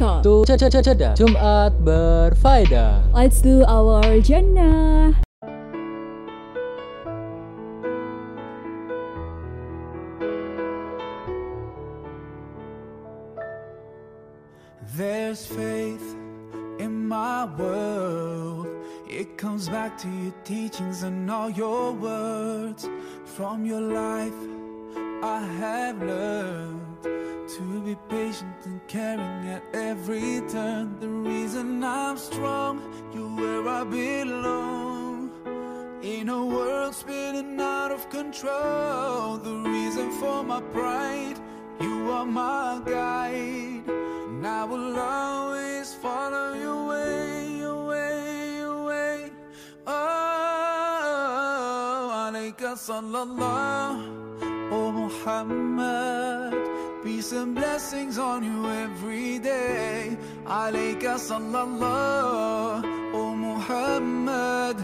welcome to Ceda Jumat Berfaedah. Let's do our Jannah. There's faith in my world. It comes back to your teachings and all your words. From your life, I have learned to be patient and caring at every turn. The reason I'm strong, you're where I belong. In a world spinning out of control, the reason for my pride, you are my guide. And I will always follow your way, your way, your way. Oh, alayka sallallahu, oh Muhammad. Peace and blessings on you every day. Alayka sallallahu, oh Muhammad.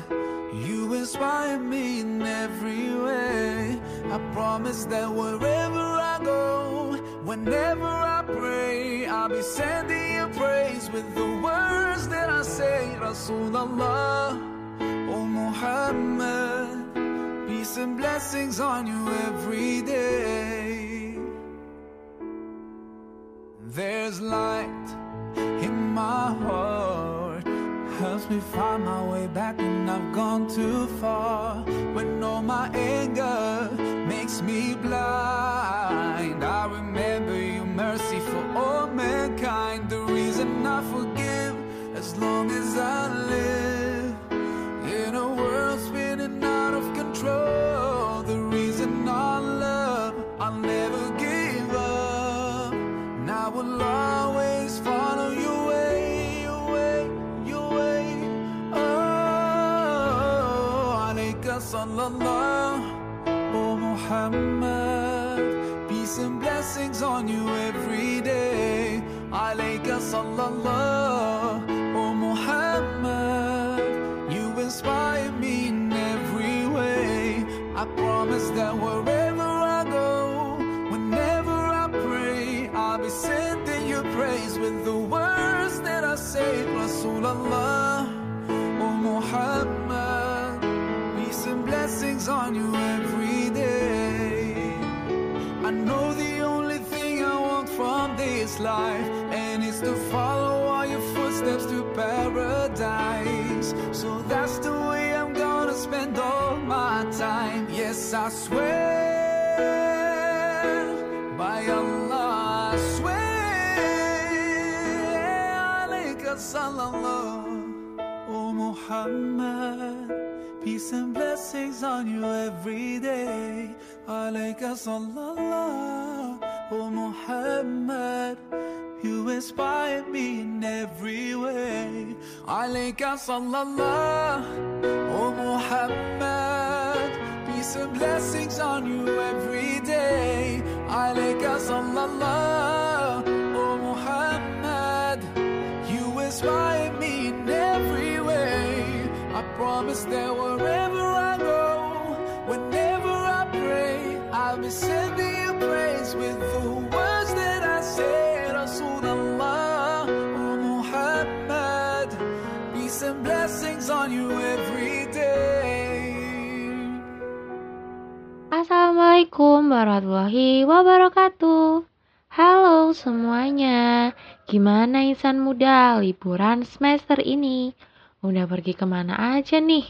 You inspire me in every way. I promise that wherever I go, whenever I pray, I'll be sending you praise with the words that I say. Rasulullah, oh Muhammad. Peace and blessings on you every day. There's light in my heart, helps me find my way back when I've gone too far. When all my anger makes me blind, I remember your mercy for all mankind. The reason I forgive as long as I live in a world spinning out of control. Sallallahu, oh Muhammad. Peace and blessings on you every day. Alayka sallallahu, oh Muhammad. You inspire me in every way. I promise that wherever I go, whenever I pray, I'll be sending you praise with the words that I say. Rasulallah, blessings on you every day. I know the only thing I want from this life, and it's to follow all your footsteps to paradise. So that's the way I'm gonna spend all my time. Yes, I swear by Allah, I swear. alayka sallallahu, oh Muhammad. Peace and blessings on you every day. Alayka sallallahu, oh Muhammad. You inspire me in every way. Alayka sallallahu, oh Muhammad. Peace and blessings on you every day. Alayka sallallahu, oh Muhammad. You inspire promise that wherever I go, whenever I pray, I'll be sending you praise with the words that I say. Rasulullah, Muhammad, peace and blessings on you every day. Assalamualaikum warahmatullahi wabarakatuh. Halo semuanya, gimana insan muda liburan semester ini? Udah pergi ke mana aja nih?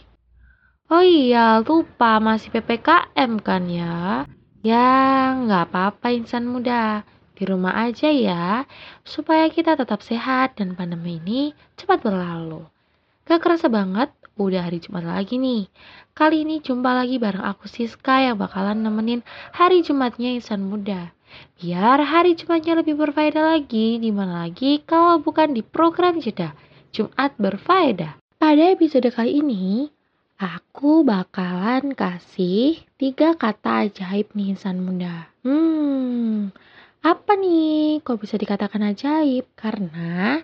Oh iya, lupa masih PPKM kan ya? Ya, nggak apa-apa insan muda. Di rumah aja ya, supaya kita tetap sehat dan pandemi ini cepat berlalu. Gak kerasa banget, udah hari Jumat lagi nih. Kali ini jumpa lagi bareng aku Siska yang bakalan nemenin hari Jumatnya insan muda. Biar hari Jumatnya lebih berfaedah lagi, di mana lagi kalau bukan di program jeda Jumat berfaedah. Pada episode kali ini, aku bakalan kasih tiga kata ajaib nih insan muda. Hmm, apa nih kok bisa dikatakan ajaib? Karena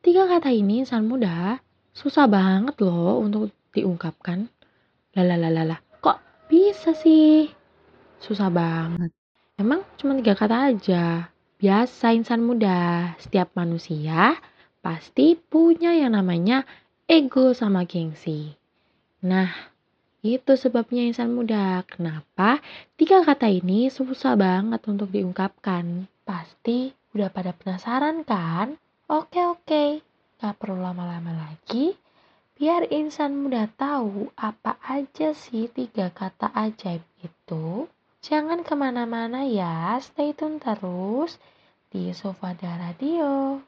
tiga kata ini insan muda susah banget loh untuk diungkapkan. Lalalala, kok bisa sih? Susah banget. Emang cuma tiga kata aja. Biasa insan muda, setiap manusia pasti punya yang namanya ego sama gengsi. Nah, itu sebabnya insan muda. Kenapa tiga kata ini susah banget untuk diungkapkan? Pasti udah pada penasaran kan? Oke oke, gak perlu lama-lama lagi. Biar insan muda tahu apa aja sih tiga kata ajaib itu. Jangan ke mana-mana ya, stay tune terus di Sofada Radio.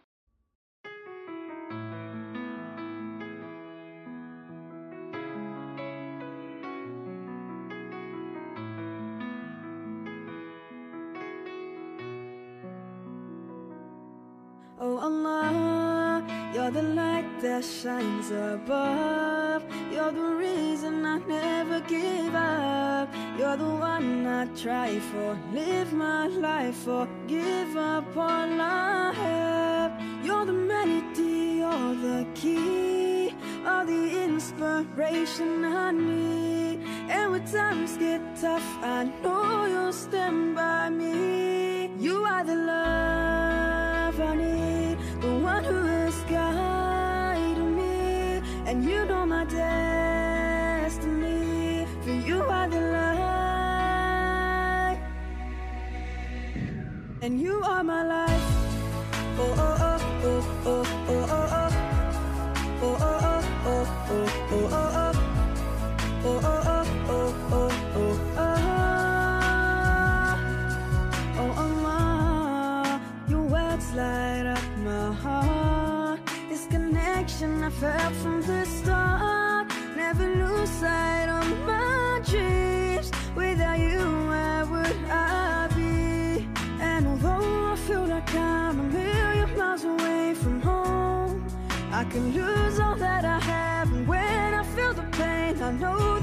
Oh Allah, you're the light that shines above. You're the reason I never give up. You're the one I try for, live my life for, give up all I have. You're the melody, you're the key, all the inspiration I need. And when times get tough, I know you'll stand by me. My destiny. For you are the light, and you are my life. Oh oh oh oh oh oh oh oh. Oh oh oh oh oh oh oh oh. Oh oh oh oh oh oh oh. Oh your words light up my heart. This connection I felt from I can lose all that I have. And when I feel the pain, I know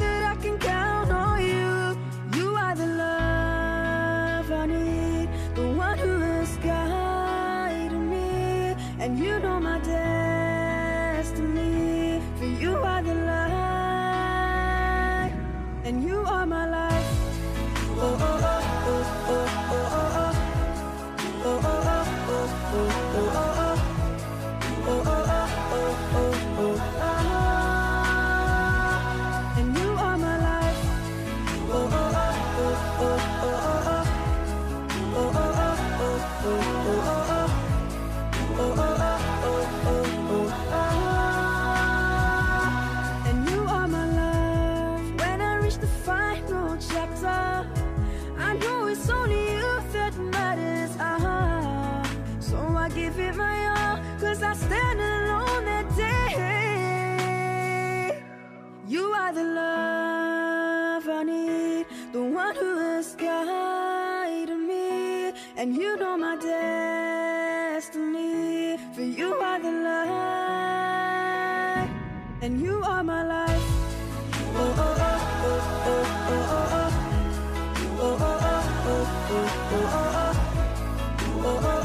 Oh oh, oh.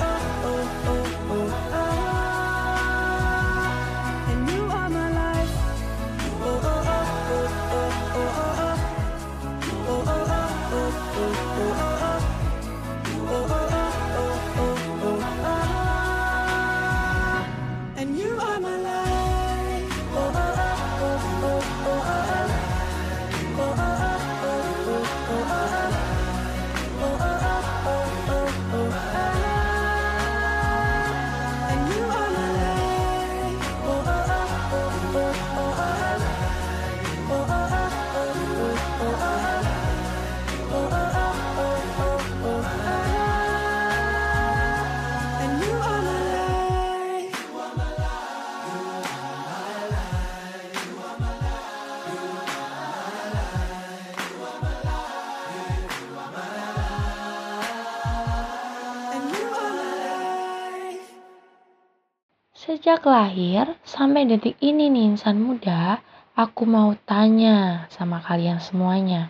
Sejak lahir sampai detik ini nih insan muda, aku mau tanya sama kalian semuanya.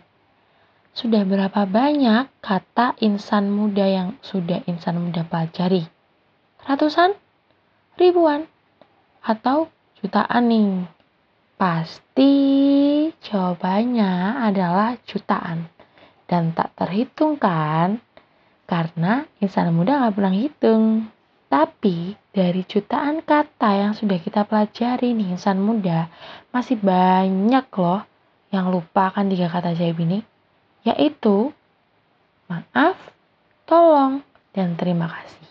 Sudah berapa banyak kata insan muda yang sudah insan muda pelajari? Ratusan? Ribuan? Atau jutaan nih? Pasti jawabannya adalah jutaan. Dan tak terhitung kan? Karena insan muda nggak pernah hitung. Tapi dari jutaan kata yang sudah kita pelajari nih insan muda, masih banyak loh yang lupa akan tiga kata ajaib ini, yaitu maaf, tolong, dan terima kasih.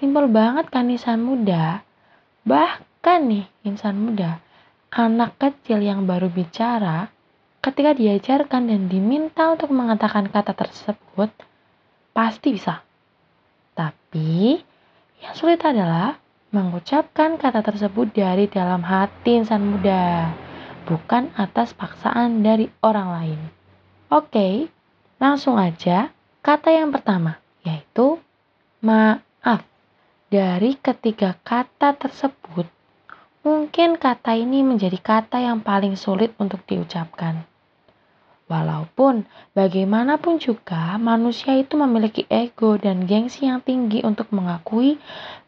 Simpel banget kan insan muda? Bahkan nih insan muda, anak kecil yang baru bicara, ketika diajarkan dan diminta untuk mengatakan kata tersebut, pasti bisa. Tapi yang sulit adalah mengucapkan kata tersebut dari dalam hati insan muda, bukan atas paksaan dari orang lain. Oke, langsung aja kata yang pertama, yaitu maaf. Dari ketiga kata tersebut, mungkin kata ini menjadi kata yang paling sulit untuk diucapkan. Walaupun bagaimanapun juga manusia itu memiliki ego dan gengsi yang tinggi untuk mengakui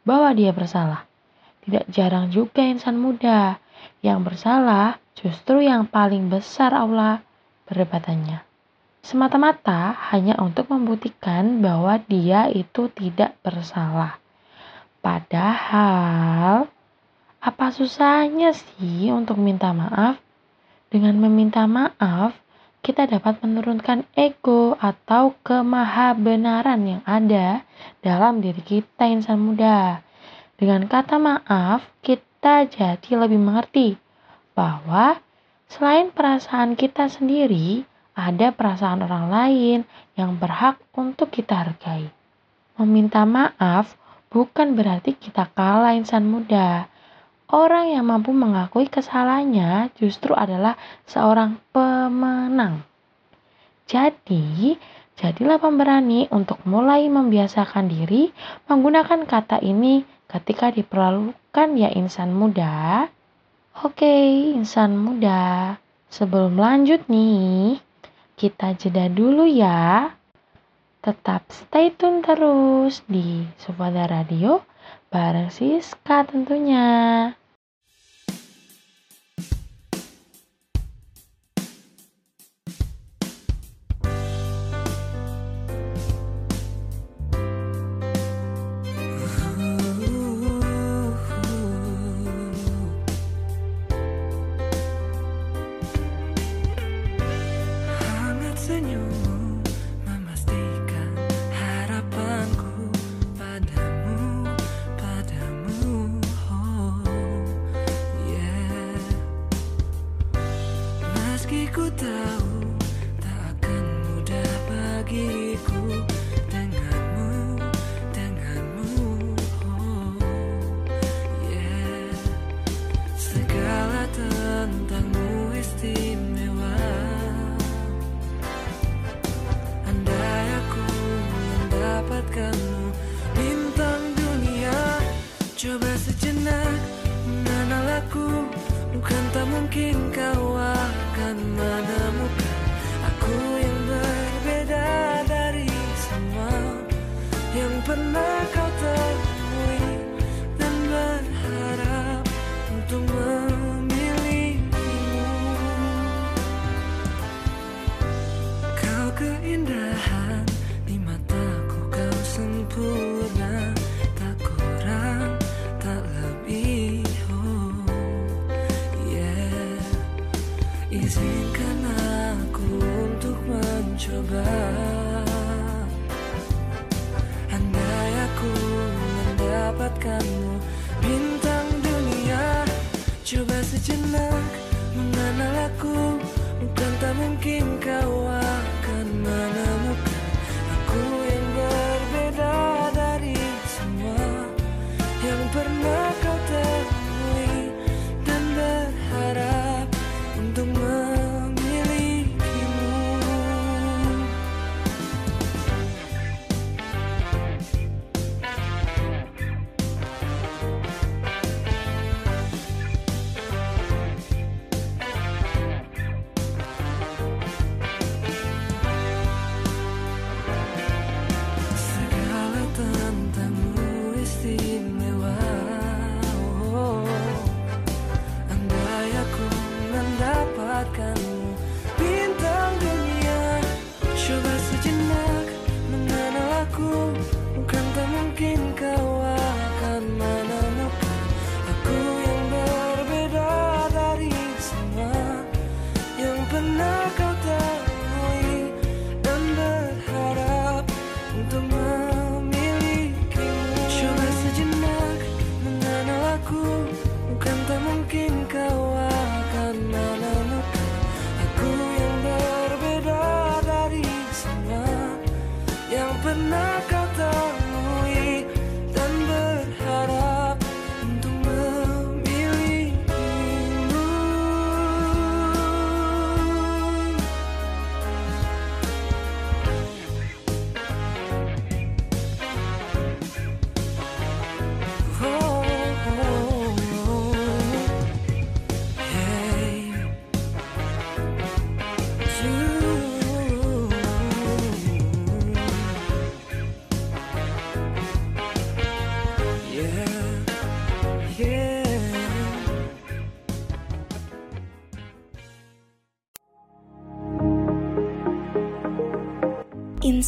bahwa dia bersalah. Tidak jarang juga insan muda yang bersalah justru yang paling besar Allah perdebatannya. Semata-mata hanya untuk membuktikan bahwa dia itu tidak bersalah. Padahal, apa susahnya sih untuk minta maaf? Dengan meminta maaf, kita dapat menurunkan ego atau kemahabenaran yang ada dalam diri kita insan muda. Dengan kata maaf, kita jadi lebih mengerti bahwa selain perasaan kita sendiri, ada perasaan orang lain yang berhak untuk kita hargai. Meminta maaf bukan berarti kita kalah insan muda, Orang yang mampu mengakui kesalahannya justru adalah seorang pemenang. Jadi, jadilah pemberani untuk mulai membiasakan diri menggunakan kata ini ketika diperlukan ya insan muda. Oke, insan muda. Sebelum lanjut nih, kita jeda dulu ya. Tetap stay tune terus di Sufada Radio bareng Siska tentunya.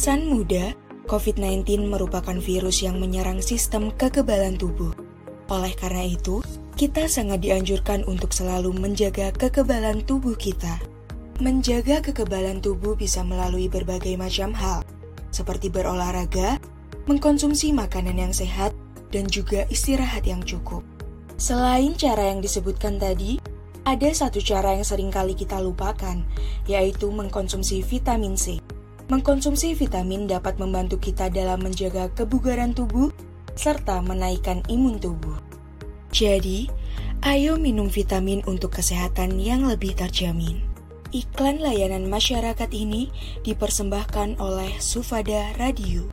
insan muda, COVID-19 merupakan virus yang menyerang sistem kekebalan tubuh. Oleh karena itu, kita sangat dianjurkan untuk selalu menjaga kekebalan tubuh kita. Menjaga kekebalan tubuh bisa melalui berbagai macam hal, seperti berolahraga, mengkonsumsi makanan yang sehat, dan juga istirahat yang cukup. Selain cara yang disebutkan tadi, ada satu cara yang sering kali kita lupakan, yaitu mengkonsumsi vitamin C. Mengkonsumsi vitamin dapat membantu kita dalam menjaga kebugaran tubuh serta menaikkan imun tubuh. Jadi, ayo minum vitamin untuk kesehatan yang lebih terjamin. Iklan layanan masyarakat ini dipersembahkan oleh Sufada Radio.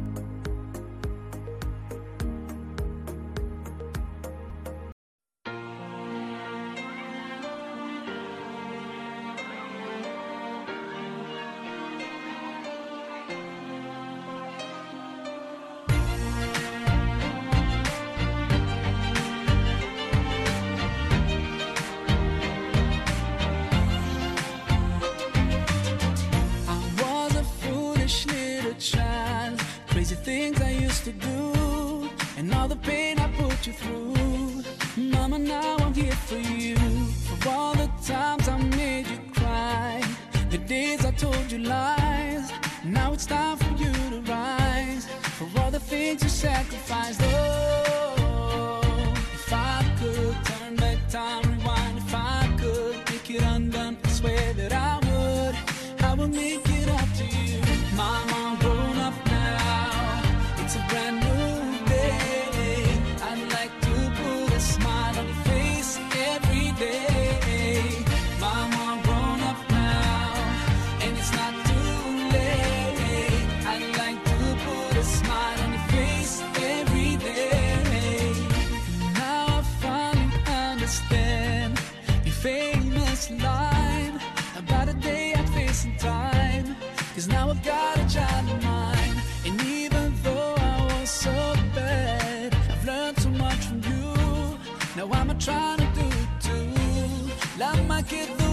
last line about a day at face and time. Cause now I've got a child of mine. And even though I was so bad, I've learned so much from you. Now I'm trying to do too. Love my kid.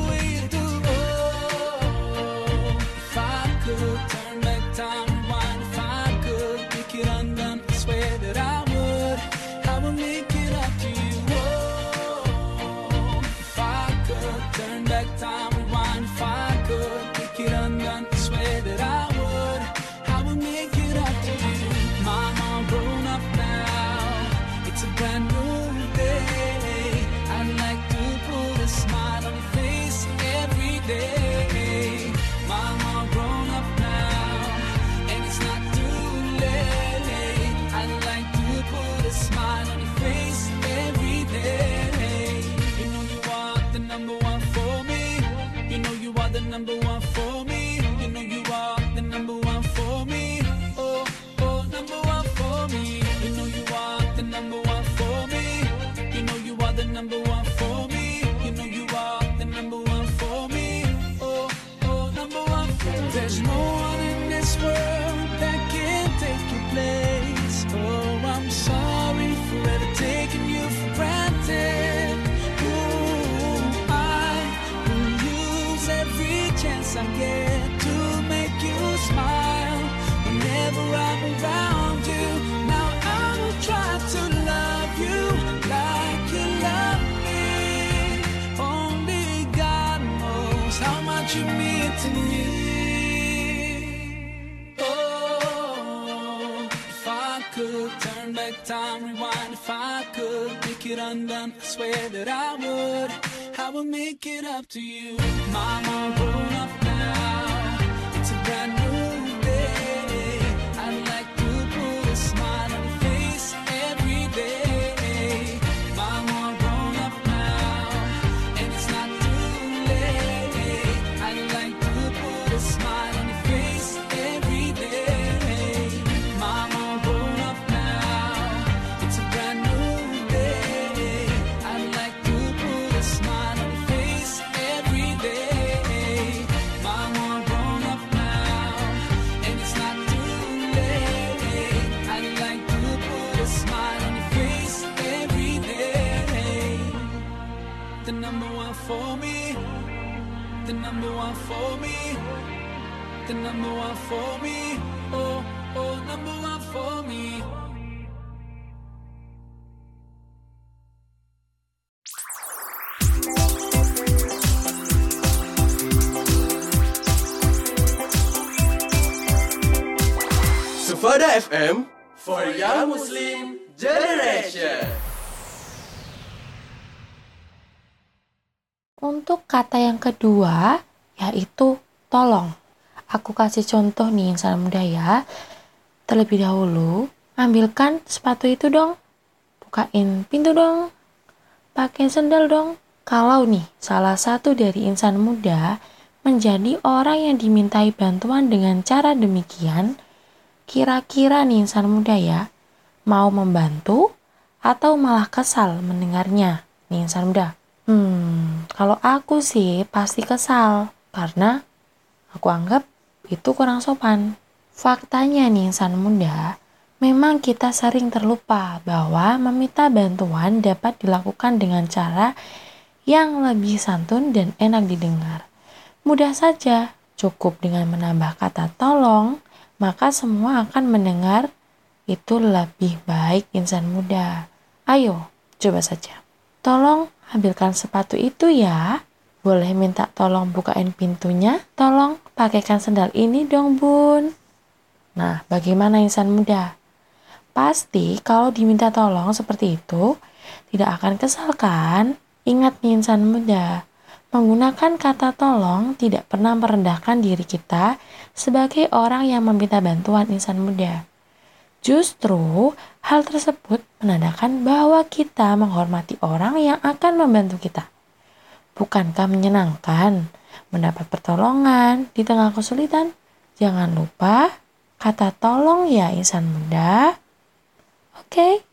will make it up to you. Mama, grown up. for me, the number one for me, the number one for me, oh, oh, number one for me. Sufada FM for Young Muslim Generation. Untuk kata yang kedua, yaitu tolong. Aku kasih contoh nih insan muda ya. Terlebih dahulu, ambilkan sepatu itu dong. Bukain pintu dong. Pakai sendal dong. Kalau nih, salah satu dari insan muda menjadi orang yang dimintai bantuan dengan cara demikian, kira-kira nih insan muda ya, mau membantu atau malah kesal mendengarnya nih insan muda? Hmm, kalau aku sih pasti kesal karena aku anggap itu kurang sopan. Faktanya nih insan muda, memang kita sering terlupa bahwa meminta bantuan dapat dilakukan dengan cara yang lebih santun dan enak didengar. Mudah saja, cukup dengan menambah kata tolong, maka semua akan mendengar itu lebih baik insan muda. Ayo, coba saja. Tolong ambilkan sepatu itu ya. Boleh minta tolong bukain pintunya? Tolong pakaikan sendal ini dong bun. Nah, bagaimana insan muda? Pasti kalau diminta tolong seperti itu, tidak akan kesal kan? Ingat nih insan muda, menggunakan kata tolong tidak pernah merendahkan diri kita sebagai orang yang meminta bantuan insan muda. Justru hal tersebut menandakan bahwa kita menghormati orang yang akan membantu kita. Bukankah menyenangkan mendapat pertolongan di tengah kesulitan? Jangan lupa kata tolong ya insan muda. Oke. Okay?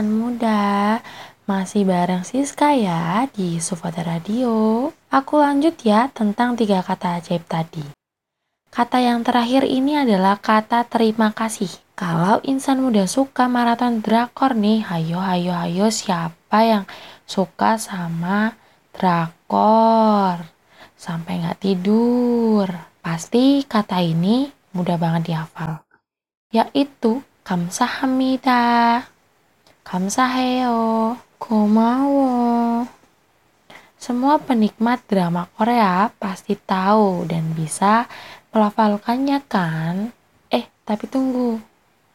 Insan muda. Masih bareng Siska ya di Sufada Radio. Aku lanjut ya tentang tiga kata ajaib tadi. Kata yang terakhir ini adalah kata terima kasih. Kalau insan muda suka maraton drakor nih, hayo, hayo, hayo, siapa yang suka sama drakor? Sampai nggak tidur. Pasti kata ini mudah banget dihafal. Yaitu 감 Kamsahayo, Komawo. Semua penikmat drama Korea pasti tahu dan bisa melafalkannya kan? Eh, tapi tunggu.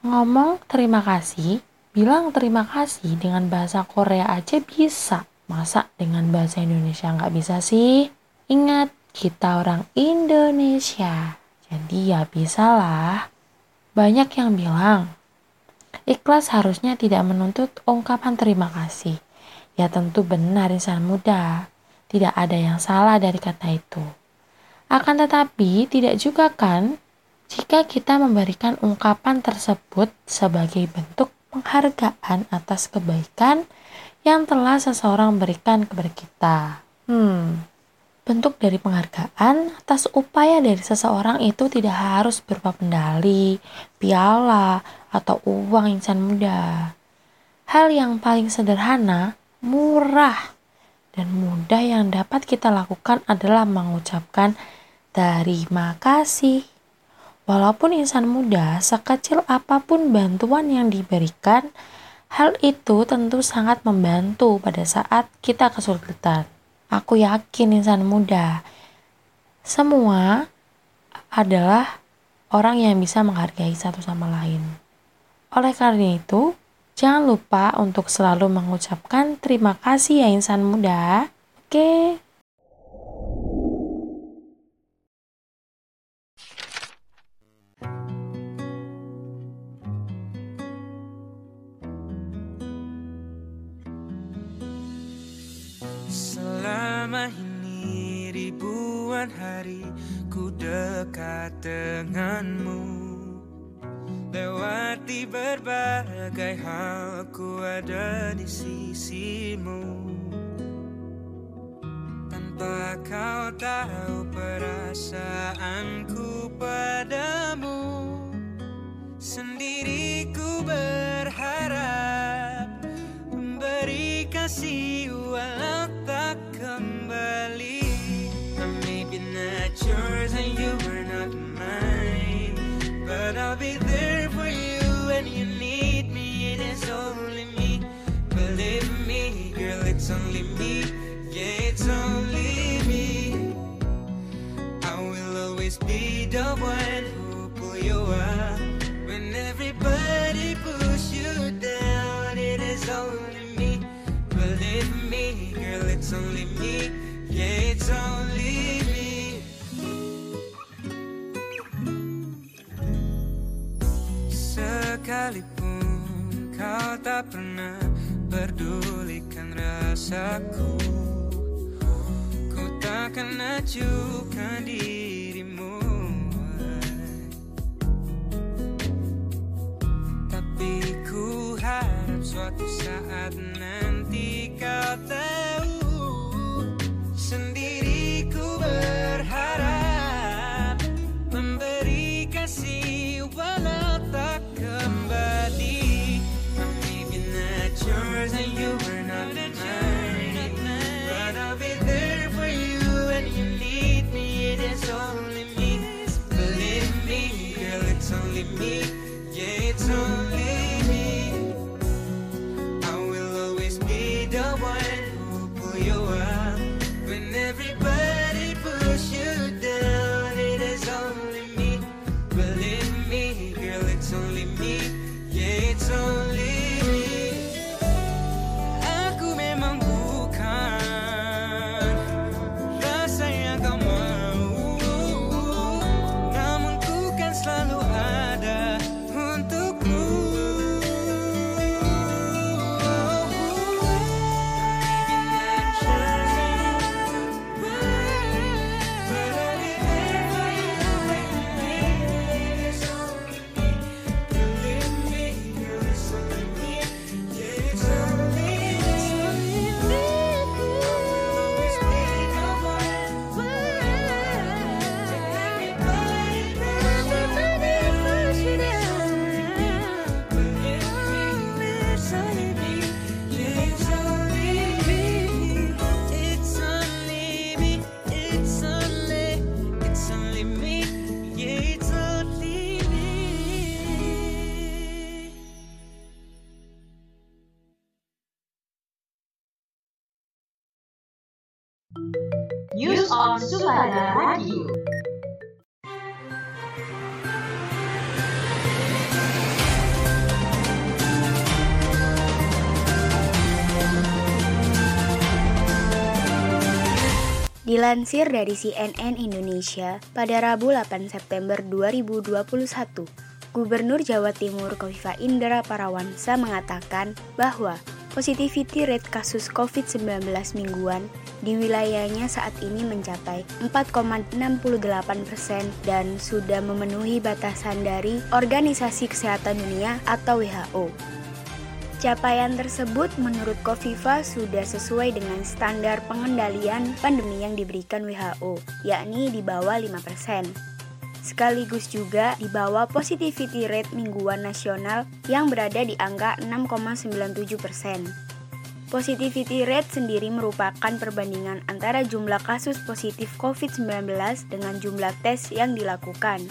Ngomong terima kasih, bilang terima kasih dengan bahasa Korea aja bisa. Masa dengan bahasa Indonesia nggak bisa sih? Ingat, kita orang Indonesia. Jadi ya bisalah. Banyak yang bilang, ikhlas harusnya tidak menuntut ungkapan terima kasih. Ya tentu benar insan muda. Tidak ada yang salah dari kata itu. Akan tetapi tidak juga kan jika kita memberikan ungkapan tersebut sebagai bentuk penghargaan atas kebaikan yang telah seseorang berikan kepada kita. Hmm, bentuk dari penghargaan atas upaya dari seseorang itu tidak harus berupa pendali, piala, atau uang insan muda. Hal yang paling sederhana, murah, dan mudah yang dapat kita lakukan adalah mengucapkan terima kasih. Walaupun insan muda, sekecil apa pun bantuan yang diberikan, hal itu tentu sangat membantu pada saat kita kesulitan. Aku yakin insan muda, semua adalah orang yang bisa menghargai satu sama lain. Oleh karena itu, jangan lupa untuk selalu mengucapkan terima kasih ya insan muda. Oke. Selama ini ribuan hari ku dekat denganmu Lewati berbagai hal ku ada di sisimu. Tanpa kau tahu perasaanku padamu Sendiri ku berharap Memberi kasih one who pull you up When everybody push you down It is only me. Believe me, girl, it's only me. Yeah, it's only me. Sekalipun kau tak pernah pedulikan rasaku Ku takkan acuhkan dirimu Tapi ku harap suatu saat nanti kau tahu Dilansir dari CNN Indonesia, pada Rabu 8 September 2021, Gubernur Jawa Timur Kofifa Indra Parawansa mengatakan bahwa positivity rate kasus COVID-19 mingguan di wilayahnya saat ini mencapai 4,68 persen dan sudah memenuhi batasan dari Organisasi Kesehatan Dunia atau WHO. Capaian tersebut menurut Kofifa sudah sesuai dengan standar pengendalian pandemi yang diberikan WHO, yakni di bawah 5%. Sekaligus juga di bawah positivity rate mingguan nasional yang berada di angka 6,97%. Positivity rate sendiri merupakan perbandingan antara jumlah kasus positif COVID-19 dengan jumlah tes yang dilakukan.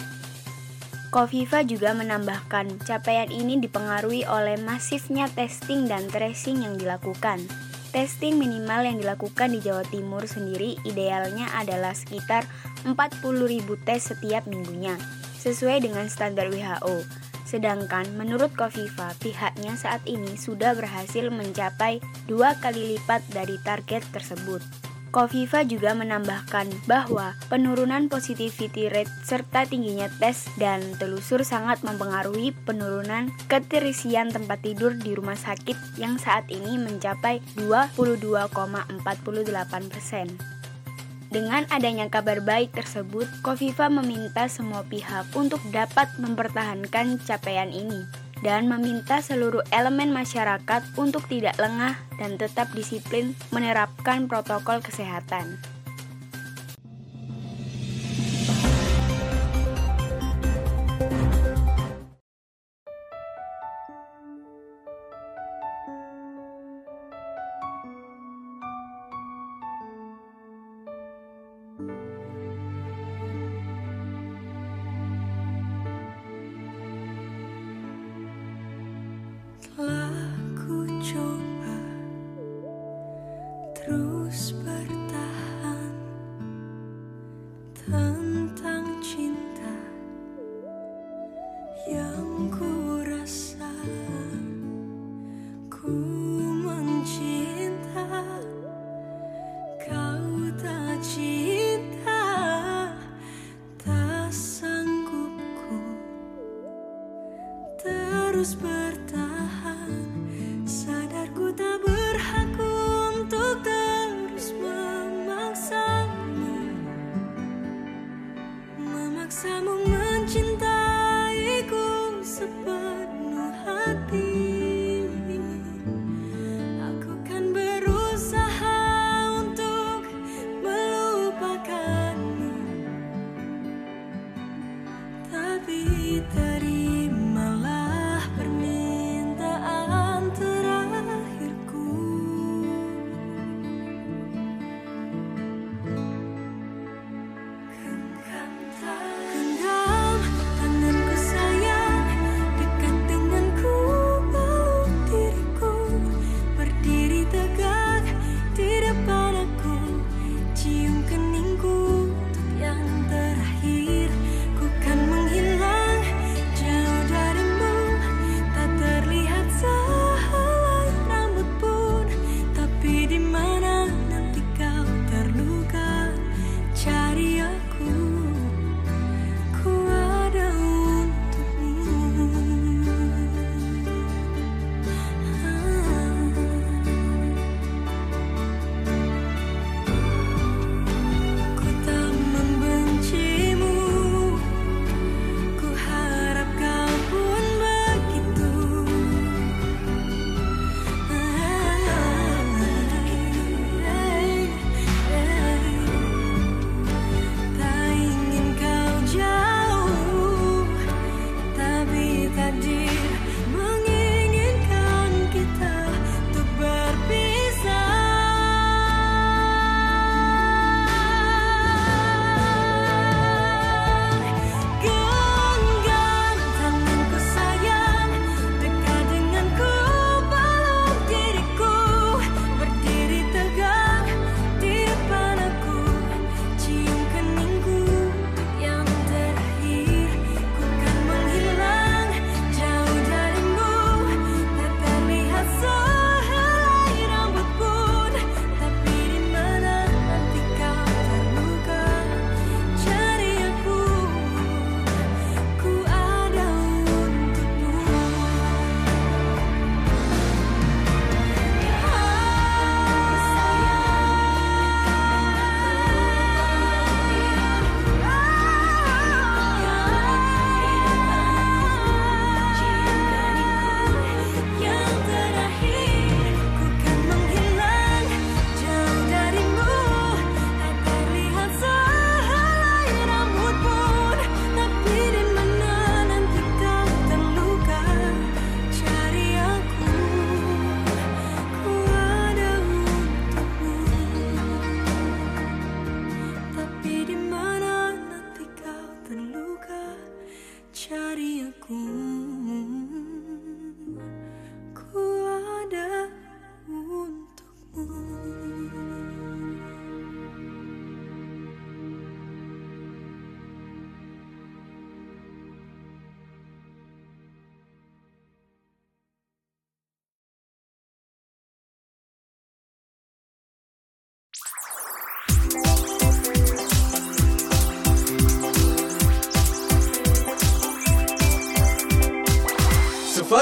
Kofifa juga menambahkan, capaian ini dipengaruhi oleh masifnya testing dan tracing yang dilakukan. Testing minimal yang dilakukan di Jawa Timur sendiri idealnya adalah sekitar 40.000 tes setiap minggunya, sesuai dengan standar WHO. Sedangkan menurut Kofifa, pihaknya saat ini sudah berhasil mencapai dua kali lipat dari target tersebut. Kofifa juga menambahkan bahwa penurunan positivity rate serta tingginya tes dan telusur sangat mempengaruhi penurunan keterisian tempat tidur di rumah sakit yang saat ini mencapai 22,48 persen. Dengan adanya kabar baik tersebut, Kofifa meminta semua pihak untuk dapat mempertahankan capaian ini dan meminta seluruh elemen masyarakat untuk tidak lengah dan tetap disiplin menerapkan protokol kesehatan. Yang ku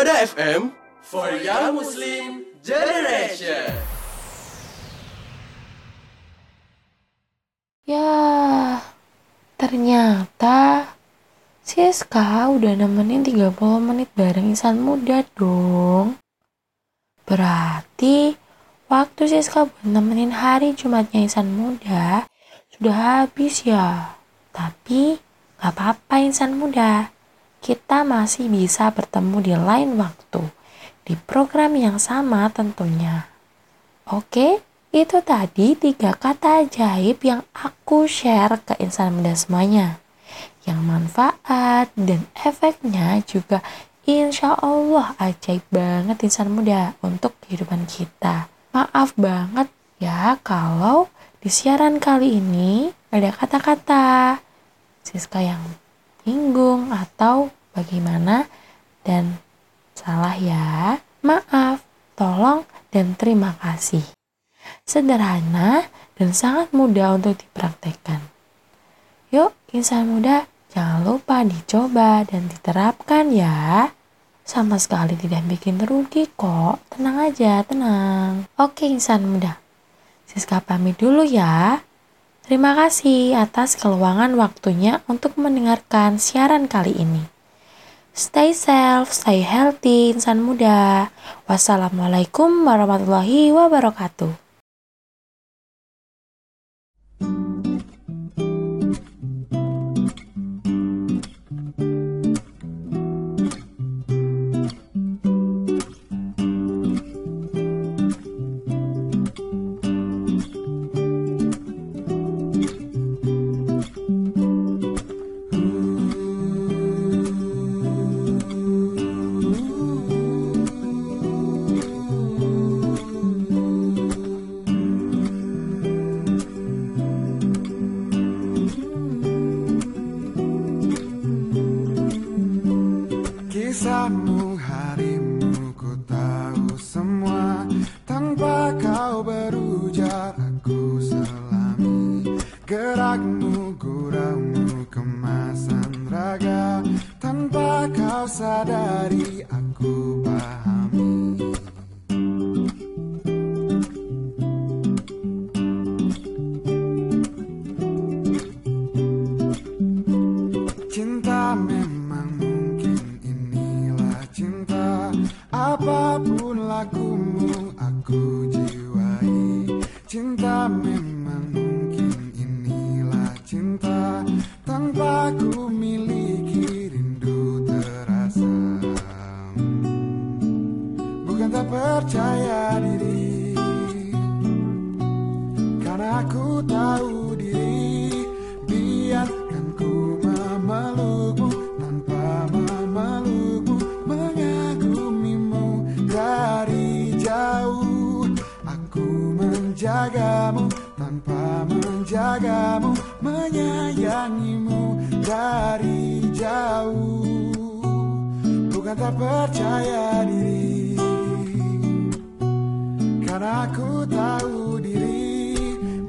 Sufada FM for Young Muslim Generation. Ya, ternyata Siska udah nemenin 30 menit bareng insan muda dong. Berarti waktu Siska buat nemenin hari Jumatnya insan muda sudah habis ya. Tapi gak apa-apa insan muda. Kita masih bisa bertemu di lain waktu. Di program yang sama tentunya. Oke, itu tadi tiga kata ajaib yang aku share ke insan muda semuanya. Yang manfaat dan efeknya juga insya Allah ajaib banget insan muda untuk kehidupan kita. Maaf banget ya kalau di siaran kali ini ada kata-kata Siska yang nyinggung atau bagaimana dan salah ya. Maaf, tolong dan terima kasih. Sederhana dan sangat mudah untuk dipraktekkan. Yuk, insan muda, jangan lupa dicoba dan diterapkan ya. Sama sekali tidak bikin rugi kok. Tenang aja, tenang. Oke, insan muda. Siska pamit dulu ya. Terima kasih atas keluangan waktunya untuk mendengarkan siaran kali ini. Stay safe, stay healthy, insan muda. Wassalamualaikum warahmatullahi wabarakatuh. Bukan tak percaya diri. Karena aku tahu diri Biarkan ku memelukmu tanpa memelukmu Mengagumimu dari jauh. Aku menjagamu tanpa menjagamu Menyayangimu dari jauh. Bukan tak percaya diri Karena aku tahu diri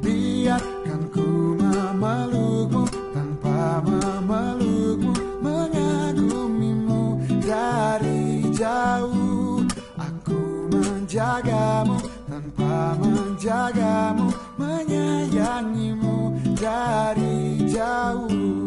Biarkan ku memelukmu. Tanpa memelukmu Mengagumimu dari jauh. Aku menjagamu tanpa menjagamu Menyayangimu dari jauh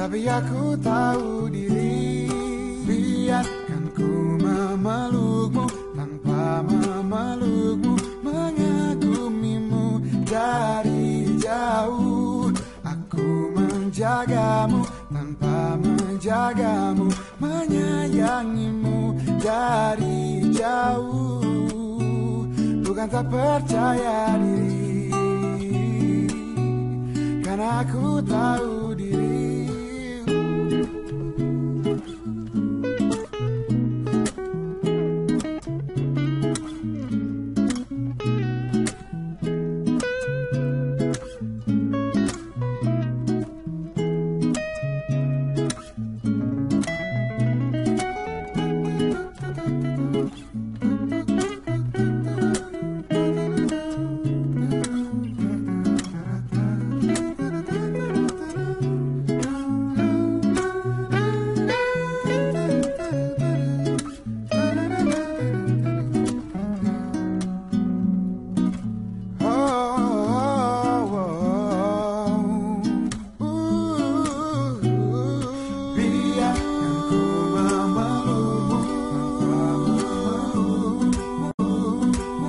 Tapi aku tahu diri. Biarkan ku memelukmu Tanpa memelukmu Mengagumimu dari jauh. Aku menjagamu tanpa menjagamu Menyayangimu dari jauh. Bukan tak percaya diri Karena aku tahu